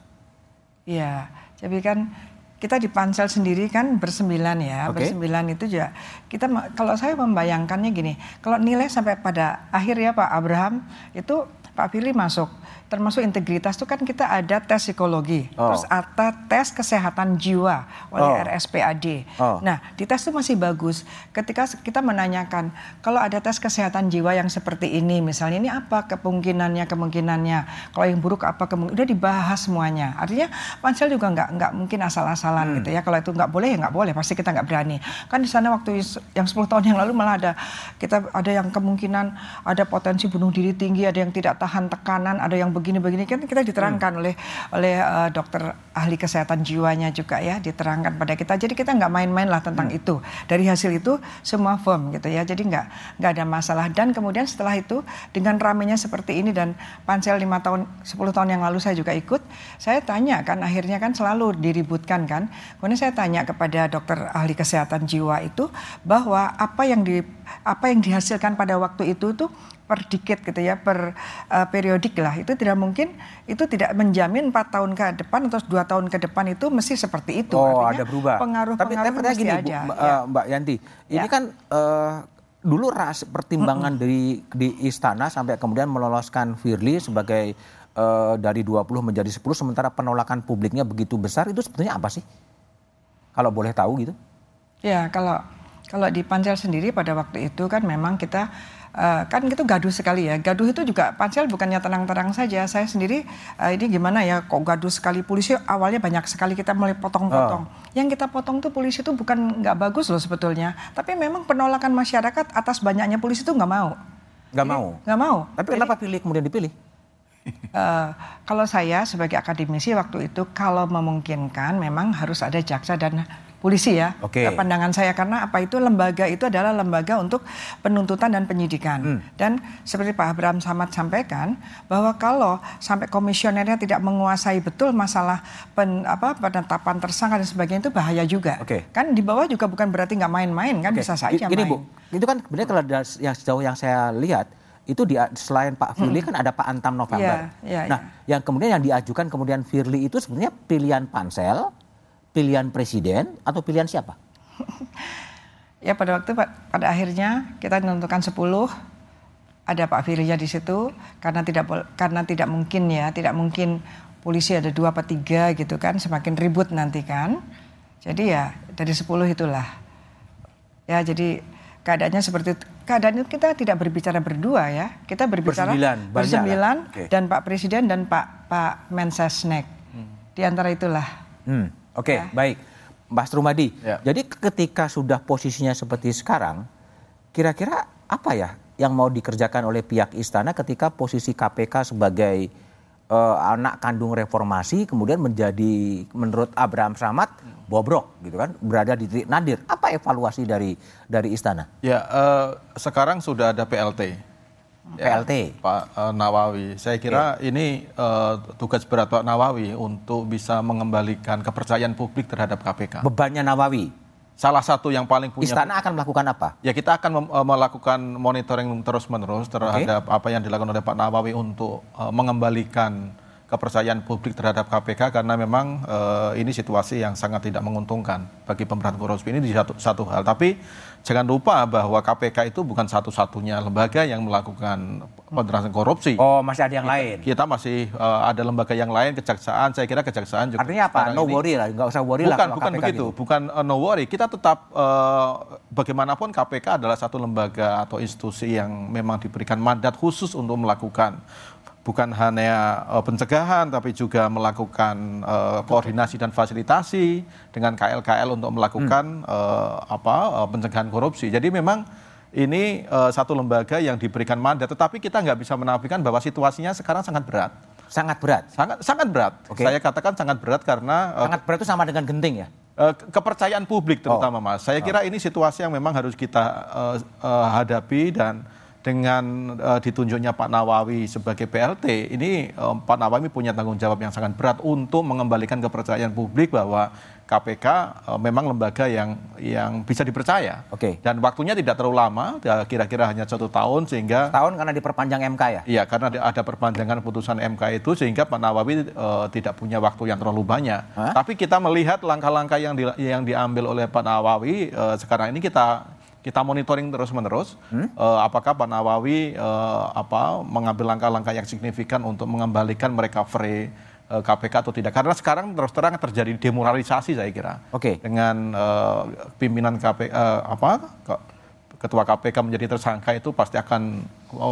Iya. Jadi kan kita di pansel sendiri kan bersembilan ya, Oke. bersembilan itu juga kita kalau saya membayangkannya gini, kalau nilai sampai pada akhir ya Pak Abraham itu Pak Firly masuk, termasuk integritas itu kan kita ada tes psikologi, Oh. terus ada tes kesehatan jiwa oleh Oh. RSPAD. Oh. Nah di tes itu masih bagus. Ketika kita menanyakan kalau ada tes kesehatan jiwa yang seperti ini, misalnya ini apa kemungkinannya kemungkinannya, kalau yang buruk apa kemungkinan, udah dibahas semuanya. Artinya pansel juga nggak nggak mungkin asal-asalan gitu ya. Kalau itu nggak boleh ya nggak boleh, pasti kita nggak berani. Kan di sana waktu yang 10 tahun yang lalu malah ada kita ada yang kemungkinan ada potensi bunuh diri tinggi, ada yang tidak tahan tekanan, ada yang begini-begini kan kita diterangkan oleh oleh eh, dokter ahli kesehatan jiwanya juga ya diterangkan pada kita. Jadi kita nggak main-main lah tentang itu. Dari hasil itu semua firm gitu ya. Jadi nggak nggak ada masalah. Dan kemudian setelah itu dengan ramenya seperti ini dan pansel lima tahun 10 tahun yang lalu saya juga ikut, saya tanya kan akhirnya kan selalu diributkan kan. Kemudian saya tanya kepada dokter ahli kesehatan jiwa itu bahwa apa yang di apa yang dihasilkan pada waktu itu tuh per dikit gitu ya per uh, periodik lah itu tidak mungkin itu tidak menjamin empat tahun ke depan atau dua tahun ke depan itu mesti seperti itu Oh, Artinya ada berubah. pengaruh tapi pengaruh tapi gini, Bu, ada Mbak, ya. eh, Mbak Yanti, ini Ya. kan eh, dulu ras pertimbangan dari di istana sampai kemudian meloloskan Firly sebagai eh, dari 20 menjadi 10 sementara penolakan publiknya begitu besar itu sebetulnya apa sih? Kalau boleh tahu gitu. Ya, kalau kalau di Pansel sendiri pada waktu itu kan memang kita eh, kan itu gaduh sekali ya. Gaduh itu juga Pansel bukannya tenang-tenang saja. Saya sendiri eh, ini gimana ya kok gaduh sekali polisi awalnya banyak sekali kita mulai potong-potong. Yang kita potong tuh polisi itu bukan nggak bagus loh sebetulnya. Tapi memang penolakan masyarakat atas banyaknya polisi itu nggak mau. Nggak mau. Nggak mau. Tapi kenapa Firly kemudian dipilih? Eh, kalau saya sebagai akademisi waktu itu kalau memungkinkan memang harus ada jaksa dan polisi ya. Eh, Pandangan saya karena apa itu lembaga itu adalah lembaga untuk penuntutan dan penyidikan. Dan seperti Pak Abraham Samad sampaikan bahwa kalau sampai komisionernya tidak menguasai betul masalah pen, apa penetapan tersangka dan sebagainya itu bahaya juga. Oke. Kan di bawah juga bukan berarti nggak main-main kan Oke, bisa saja Gini main. Bu, itu kan sebenarnya kalau yang sejauh yang saya lihat itu di selain Pak Firly kan ada Pak Antam November. Iya, iya, nah, yang kemudian yang diajukan kemudian Firly itu sebenarnya pilihan pansel, pilihan presiden atau pilihan siapa? Ya pada waktu pa- pada akhirnya kita menentukan 10 ada Pak Firly di situ karena tidak karena tidak mungkin ya tidak mungkin polisi ada dua apa tiga gitu kan semakin ribut nanti kan. Jadi ya dari 10 itulah. Ya jadi keadaannya seperti itu. keadaan itu kita tidak berbicara berdua ya. Kita berbicara Bersembilan, bersembilan dan Pak Presiden dan Pak Pak Mensesnek. Di antara itulah. Hmm, Oke, baik. Mas Rumadi, jadi ketika sudah posisinya seperti sekarang, kira-kira apa ya yang mau dikerjakan oleh pihak istana ketika posisi KPK sebagai eh, anak kandung reformasi kemudian menjadi menurut Abraham Samad bobrok gitu kan, berada di titik nadir. Apa evaluasi dari dari istana? Ya, eh, sekarang sudah ada PLT. PLT. Pak eh, Nawawi. Saya kira ini eh, tugas berat Pak Nawawi untuk bisa mengembalikan kepercayaan publik terhadap KPK. Bebannya Nawawi. Salah satu yang paling punya Istana akan melakukan apa? Ya kita akan eh, melakukan monitoring terus-menerus terhadap apa yang dilakukan oleh Pak Nawawi untuk eh, mengembalikan kepercayaan publik terhadap KPK karena memang eh, ini situasi yang sangat tidak menguntungkan bagi pemberantasan korupsi ini di satu, satu hal. Tapi jangan lupa bahwa KPK itu bukan satu-satunya lembaga yang melakukan pemberantasan korupsi. Oh, masih ada yang lain. Kita masih eh, ada lembaga yang lain, kejaksaan. Saya kira kejaksaan juga. Artinya apa? No ini- worry lah, nggak usah worry lah bukan, kalau bukan KPK begitu, gitu. bukan uh, no worry. Kita tetap uh, bagaimanapun KPK adalah satu lembaga atau institusi yang memang diberikan mandat khusus untuk melakukan bukan hanya uh, pencegahan tapi juga melakukan uh, koordinasi dan fasilitasi dengan KL-KL untuk melakukan uh, apa uh, pencegahan korupsi. Jadi memang ini uh, satu lembaga yang diberikan mandat, tetapi kita nggak bisa menafikan bahwa situasinya sekarang sangat berat. Sangat berat. Sangat sangat berat. Saya katakan sangat berat karena uh, Sangat berat itu sama dengan genting ya? Eh, ke- kepercayaan publik terutama mas. Saya kira ini situasi yang memang harus kita eh, eh, hadapi dan dengan uh, ditunjuknya Pak Nawawi sebagai PLT, ini uh, Pak Nawawi punya tanggung jawab yang sangat berat untuk mengembalikan kepercayaan publik bahwa KPK uh, memang lembaga yang yang bisa dipercaya. Oke. Dan waktunya tidak terlalu lama, ya, kira-kira hanya satu tahun sehingga. Tahun karena diperpanjang MK ya? Iya, karena ada perpanjangan putusan MK itu sehingga Pak Nawawi uh, tidak punya waktu yang terlalu banyak. Hah? Tapi kita melihat langkah-langkah yang di, yang diambil oleh Pak Nawawi uh, sekarang ini kita kita monitoring terus-menerus hmm? uh, apakah Pak Nawawi uh, apa mengambil langkah-langkah yang signifikan untuk mengembalikan mereka free uh, KPK atau tidak karena sekarang terus terang terjadi demoralisasi saya kira okay. dengan uh, pimpinan KPK uh, apa ketua KPK menjadi tersangka itu pasti akan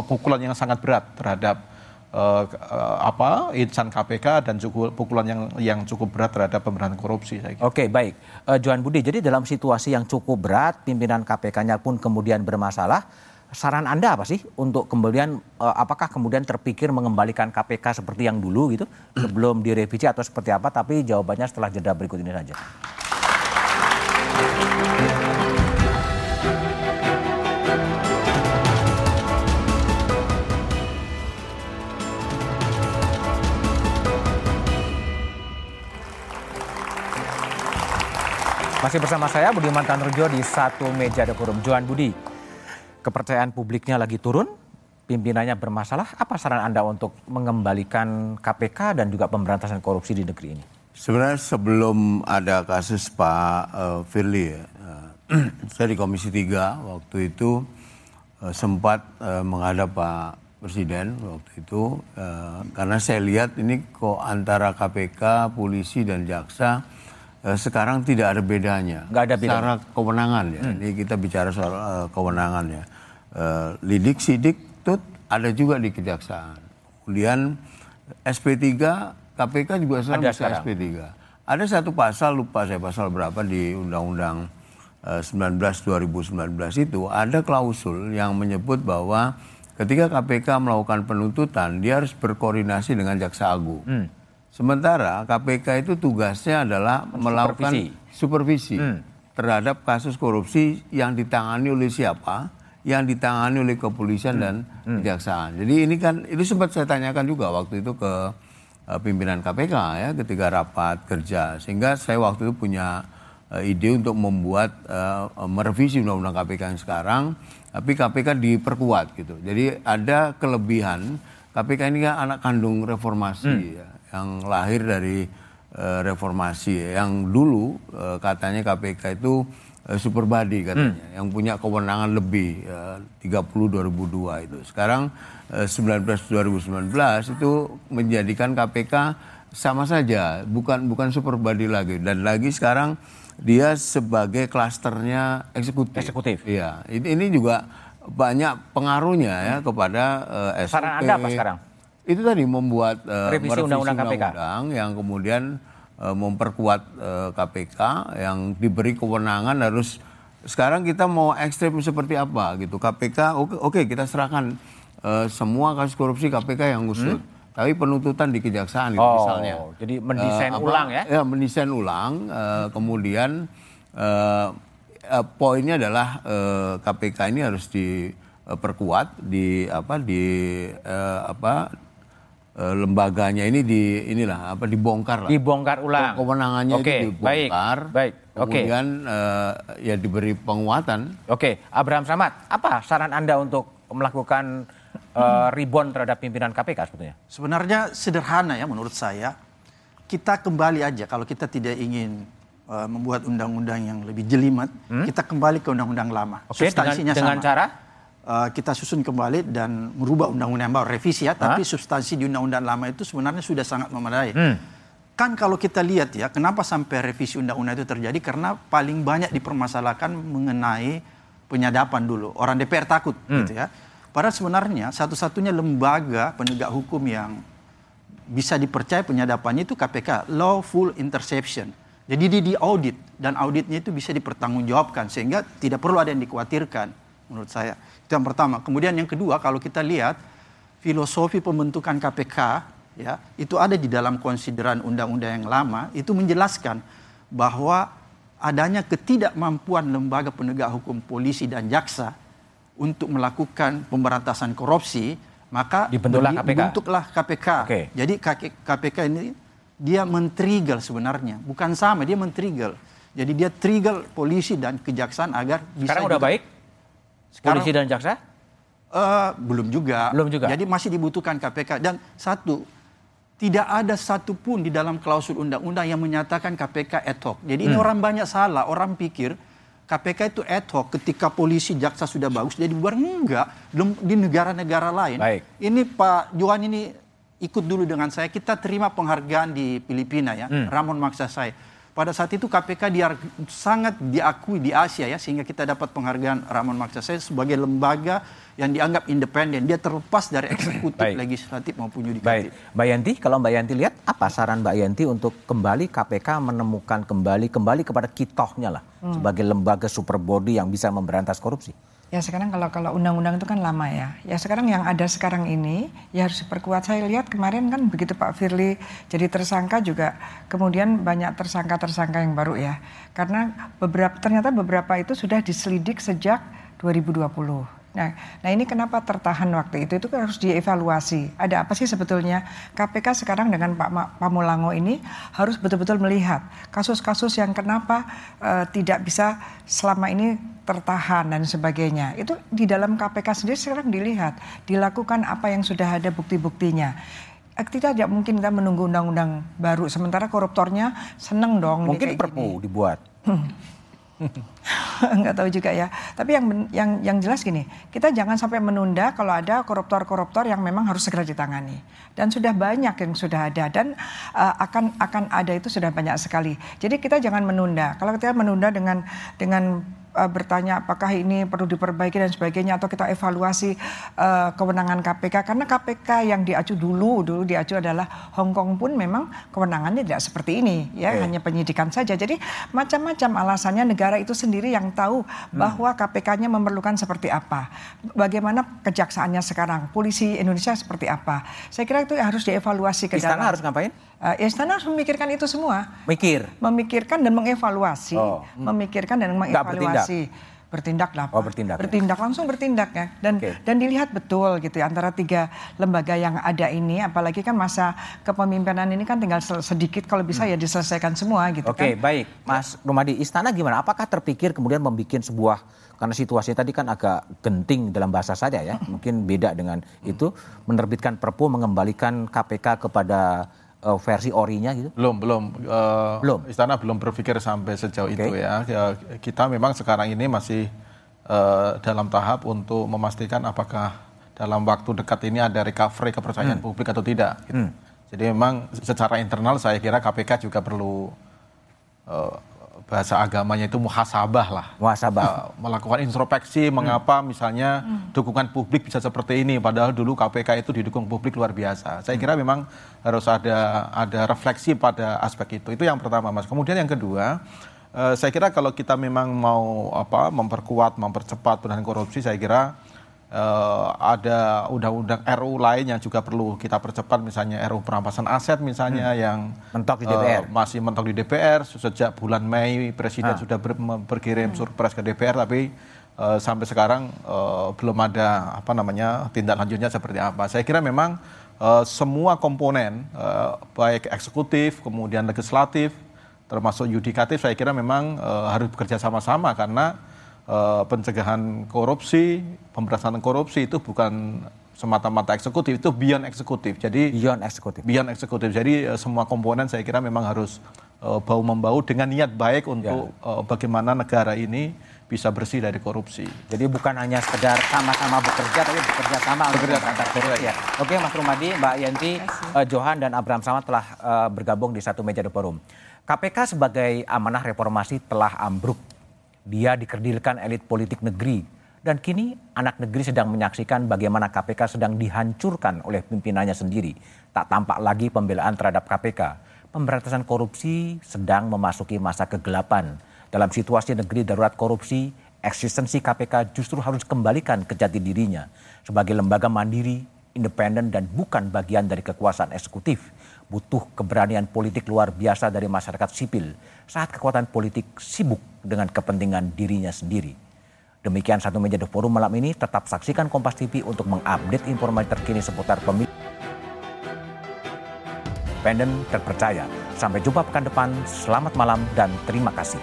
pukulan yang sangat berat terhadap uh, uh, apa insan KPK dan juga pukulan yang yang cukup berat terhadap pemberantasan korupsi. Oke okay, baik, uh, Johan Budi. Jadi dalam situasi yang cukup berat, pimpinan KPK-nya pun kemudian bermasalah. Saran Anda apa sih untuk kemudian uh, apakah kemudian terpikir mengembalikan KPK seperti yang dulu gitu sebelum direvisi atau seperti apa? Tapi jawabannya setelah jeda berikut ini saja. Masih bersama saya Budiman Tanurjo di satu meja The Forum. Johan Budi, kepercayaan publiknya lagi turun, pimpinannya bermasalah. Apa saran Anda untuk mengembalikan KPK dan juga pemberantasan korupsi di negeri ini? Sebenarnya sebelum ada kasus Pak uh, Firly uh, saya di Komisi 3 waktu itu uh, sempat uh, menghadap Pak Presiden waktu itu uh, karena saya lihat ini kok antara KPK, polisi dan jaksa sekarang tidak ada bedanya. Nggak ada bedanya. Secara kewenangan ya. Hmm. Ini kita bicara soal uh, kewenangan ya. Uh, lidik, sidik, tut ada juga di kejaksaan. Kemudian SP3, KPK juga sekarang ada bisa sekarang. SP3. Ada satu pasal, lupa saya pasal berapa di Undang-Undang uh, 19 2019 itu ada klausul yang menyebut bahwa ketika KPK melakukan penuntutan dia harus berkoordinasi dengan Jaksa Agung. Hmm. Sementara KPK itu tugasnya adalah melakukan supervisi hmm. terhadap kasus korupsi yang ditangani oleh siapa, yang ditangani oleh kepolisian hmm. dan hmm. kejaksaan. Jadi ini kan itu sempat saya tanyakan juga waktu itu ke uh, pimpinan KPK ya ketika rapat kerja sehingga saya waktu itu punya uh, ide untuk membuat uh, merevisi undang-undang KPK yang sekarang tapi KPK diperkuat gitu. Jadi ada kelebihan KPK ini kan anak kandung reformasi hmm. ya yang lahir dari uh, reformasi yang dulu uh, katanya KPK itu uh, super body katanya hmm. yang punya kewenangan lebih uh, 30 2002 itu sekarang uh, 19 2019 itu menjadikan KPK sama saja bukan bukan super body lagi dan lagi sekarang dia sebagai klasternya eksekutif. Eksekutif. Iya, ini, ini juga banyak pengaruhnya ya kepada uh. Saran Anda apa sekarang? Itu tadi membuat uh, revisi undang-undang KPK undang yang kemudian uh, memperkuat uh, eh, KPK yang diberi kewenangan harus sekarang kita mau ekstrim seperti apa gitu. KPK oke okay, okay, kita serahkan uh, semua kasus korupsi KPK yang ngusut hmm? tapi penuntutan di kejaksaan gitu, oh, misalnya. jadi mendesain uh, ulang ya? Ya mendesain ulang uh, kemudian uh, uh, poinnya adalah uh, KPK ini harus diperkuat di apa di uh, apa lembaganya ini di inilah apa dibongkar lah. Dibongkar ulang. Kewenangannya Oke, itu dibongkar. Baik. Baik. Oke. Kemudian uh, ya diberi penguatan. Oke, Abraham Samad, apa saran Anda untuk melakukan uh, rebound terhadap pimpinan KPK sebetulnya? Sebenarnya sederhana ya menurut saya. Kita kembali aja kalau kita tidak ingin uh, membuat undang-undang yang lebih jelimet, hmm? kita kembali ke undang-undang lama. Oke, Substansinya dengan, dengan sama. cara uh, kita susun kembali dan merubah undang-undang baru revisi ya, tapi substansi di undang-undang lama itu sebenarnya sudah sangat memadai. Hmm. Kan kalau kita lihat ya, kenapa sampai revisi undang-undang itu terjadi? Karena paling banyak dipermasalahkan mengenai penyadapan dulu. Orang DPR takut hmm. gitu ya. Padahal sebenarnya satu-satunya lembaga penegak hukum yang bisa dipercaya penyadapannya itu KPK, lawful interception. Jadi dia di audit dan auditnya itu bisa dipertanggungjawabkan sehingga tidak perlu ada yang dikhawatirkan menurut saya. Itu yang pertama. Kemudian yang kedua, kalau kita lihat filosofi pembentukan KPK ya, itu ada di dalam konsideran undang-undang yang lama, itu menjelaskan bahwa adanya ketidakmampuan lembaga penegak hukum polisi dan jaksa untuk melakukan pemberantasan korupsi, maka Dibentuklah KPK. bentuklah KPK. Oke. Jadi KPK ini dia men-trigger sebenarnya, bukan sama dia men-trigger. Jadi dia trigger polisi dan kejaksaan agar bisa Sekarang udah juga- baik? Polisi dan jaksa? Eh, belum juga. Belum juga. Jadi masih dibutuhkan KPK dan satu tidak ada satupun di dalam klausul undang-undang yang menyatakan KPK ad hoc. Jadi ini Hmm. orang banyak salah. Orang pikir KPK itu ad hoc ketika polisi jaksa sudah bagus jadi bubar enggak di negara-negara lain. Baik. Ini Pak Johan ini ikut dulu dengan saya. Kita terima penghargaan di Filipina ya. Hmm. Ramon Maksasai. Pada saat itu KPK dia sangat diakui di Asia ya sehingga kita dapat penghargaan Ramon Maksasai sebagai lembaga yang dianggap independen. Dia terlepas dari eksekutif, Baik. legislatif maupun yudikatif. Baik, Mbak Yanti, kalau Mbak Yanti lihat apa saran Mbak Yanti untuk kembali KPK menemukan kembali kembali kepada kitohnya lah Hmm. sebagai lembaga super body yang bisa memberantas korupsi. Ya sekarang kalau kalau undang-undang itu kan lama ya. Ya sekarang yang ada sekarang ini ya harus diperkuat. Saya lihat kemarin kan begitu Pak Firly jadi tersangka juga kemudian banyak tersangka-tersangka yang baru ya. Karena beberapa ternyata beberapa itu sudah diselidik sejak 2020. Nah, nah ini kenapa tertahan waktu itu itu kan harus dievaluasi. Ada apa sih sebetulnya KPK sekarang dengan Pak Pamulango ini harus betul-betul melihat kasus-kasus yang kenapa eh, tidak bisa selama ini tertahan dan sebagainya. Itu di dalam KPK sendiri sekarang dilihat, dilakukan apa yang sudah ada bukti-buktinya. Eh, Kita tidak mungkin kita menunggu undang-undang baru. Sementara koruptornya seneng dong. Mungkin perpu dibuat. nggak tahu juga ya. Tapi yang yang yang jelas gini, kita jangan sampai menunda kalau ada koruptor-koruptor yang memang harus segera ditangani. Dan sudah banyak yang sudah ada dan uh, akan akan ada itu sudah banyak sekali. Jadi kita jangan menunda. Kalau kita menunda dengan dengan uh, bertanya apakah ini perlu diperbaiki dan sebagainya atau kita evaluasi uh, kewenangan KPK karena KPK yang diacu dulu dulu diacu adalah Hong Kong pun memang kewenangannya tidak seperti ini ya Oke. hanya penyidikan saja. Jadi macam-macam alasannya negara itu sendiri yang tahu bahwa KPK-nya memerlukan seperti apa. Bagaimana kejaksaannya sekarang, polisi Indonesia seperti apa. Saya kira itu harus dievaluasi ke Istana dalam. harus ngapain? Eh, istana harus memikirkan itu semua. Mikir. Memikirkan dan mengevaluasi. Oh. Memikirkan dan mengevaluasi. Bertindak lah. Oh, bertindak. ya. Bertindak langsung bertindak ya dan dan dilihat betul gitu ya antara tiga lembaga yang ada ini apalagi kan masa kepemimpinan ini kan tinggal sedikit kalau bisa ya diselesaikan semua gitu Hmm. Oke, kan. baik. Mas Rumadi, istana gimana? Apakah terpikir kemudian membuat sebuah karena situasi tadi kan agak genting dalam bahasa saya ya, mungkin beda dengan itu menerbitkan Perpu mengembalikan KPK kepada eh, versi orinya gitu? Belum, belum. Eh, Belum. Istana belum berpikir sampai sejauh itu ya. Ya, Kita memang sekarang ini masih eh, dalam tahap untuk memastikan apakah dalam waktu dekat ini ada recovery kepercayaan Hmm. publik atau tidak. gitu. Jadi memang secara internal saya kira KPK juga perlu eh, bahasa agamanya itu muhasabah lah. Muhasabah. Eh, melakukan introspeksi mengapa misalnya dukungan publik bisa seperti ini padahal dulu KPK itu didukung publik luar biasa. Saya kira memang harus ada ada refleksi pada aspek itu. Itu yang pertama Mas. Kemudian yang kedua eh, saya kira kalau kita memang mau apa memperkuat, mempercepat penanganan korupsi saya kira eh, ada undang-undang RU lain yang juga perlu kita percepat misalnya RU perampasan aset misalnya yang Mentok di eh, DPR. masih mentok di DPR sejak bulan Mei presiden Ah. sudah ber- berkirim surprise ke DPR tapi eh, sampai sekarang eh, belum ada apa namanya tindak lanjutnya seperti apa. Saya kira memang eh, semua komponen eh, baik eksekutif kemudian legislatif termasuk yudikatif saya kira memang eh, harus bekerja sama-sama karena eh, pencegahan korupsi, pemberantasan korupsi itu bukan semata-mata eksekutif, itu beyond eksekutif. Jadi beyond eksekutif. Beyond eksekutif. Jadi eh, semua komponen saya kira memang harus eh, bau membau dengan niat baik untuk eh, bagaimana negara ini bisa bersih dari korupsi. Jadi bukan hanya sekedar sama-sama bekerja, tapi bekerja sama untuk Bekerja memberantas korupsi ya. Oke, Mas Rumadi, Mbak Yanti, eh, Johan dan Abraham Samad telah eh, bergabung di satu meja The Forum. KPK sebagai amanah reformasi telah ambruk. Dia dikerdilkan elit politik negeri. Dan kini anak negeri sedang menyaksikan bagaimana KPK sedang dihancurkan oleh pimpinannya sendiri. Tak tampak lagi pembelaan terhadap KPK. Pemberantasan korupsi sedang memasuki masa kegelapan. Dalam situasi negeri darurat korupsi, eksistensi KPK justru harus kembalikan ke jati dirinya sebagai lembaga mandiri, independen dan bukan bagian dari kekuasaan eksekutif. Butuh keberanian politik luar biasa dari masyarakat sipil saat kekuatan politik sibuk dengan kepentingan dirinya sendiri. Demikian satu meja The Forum malam ini. Tetap saksikan Kompas TV untuk mengupdate informasi terkini seputar pemilu. Independen terpercaya. Sampai jumpa pekan depan. Selamat malam dan terima kasih.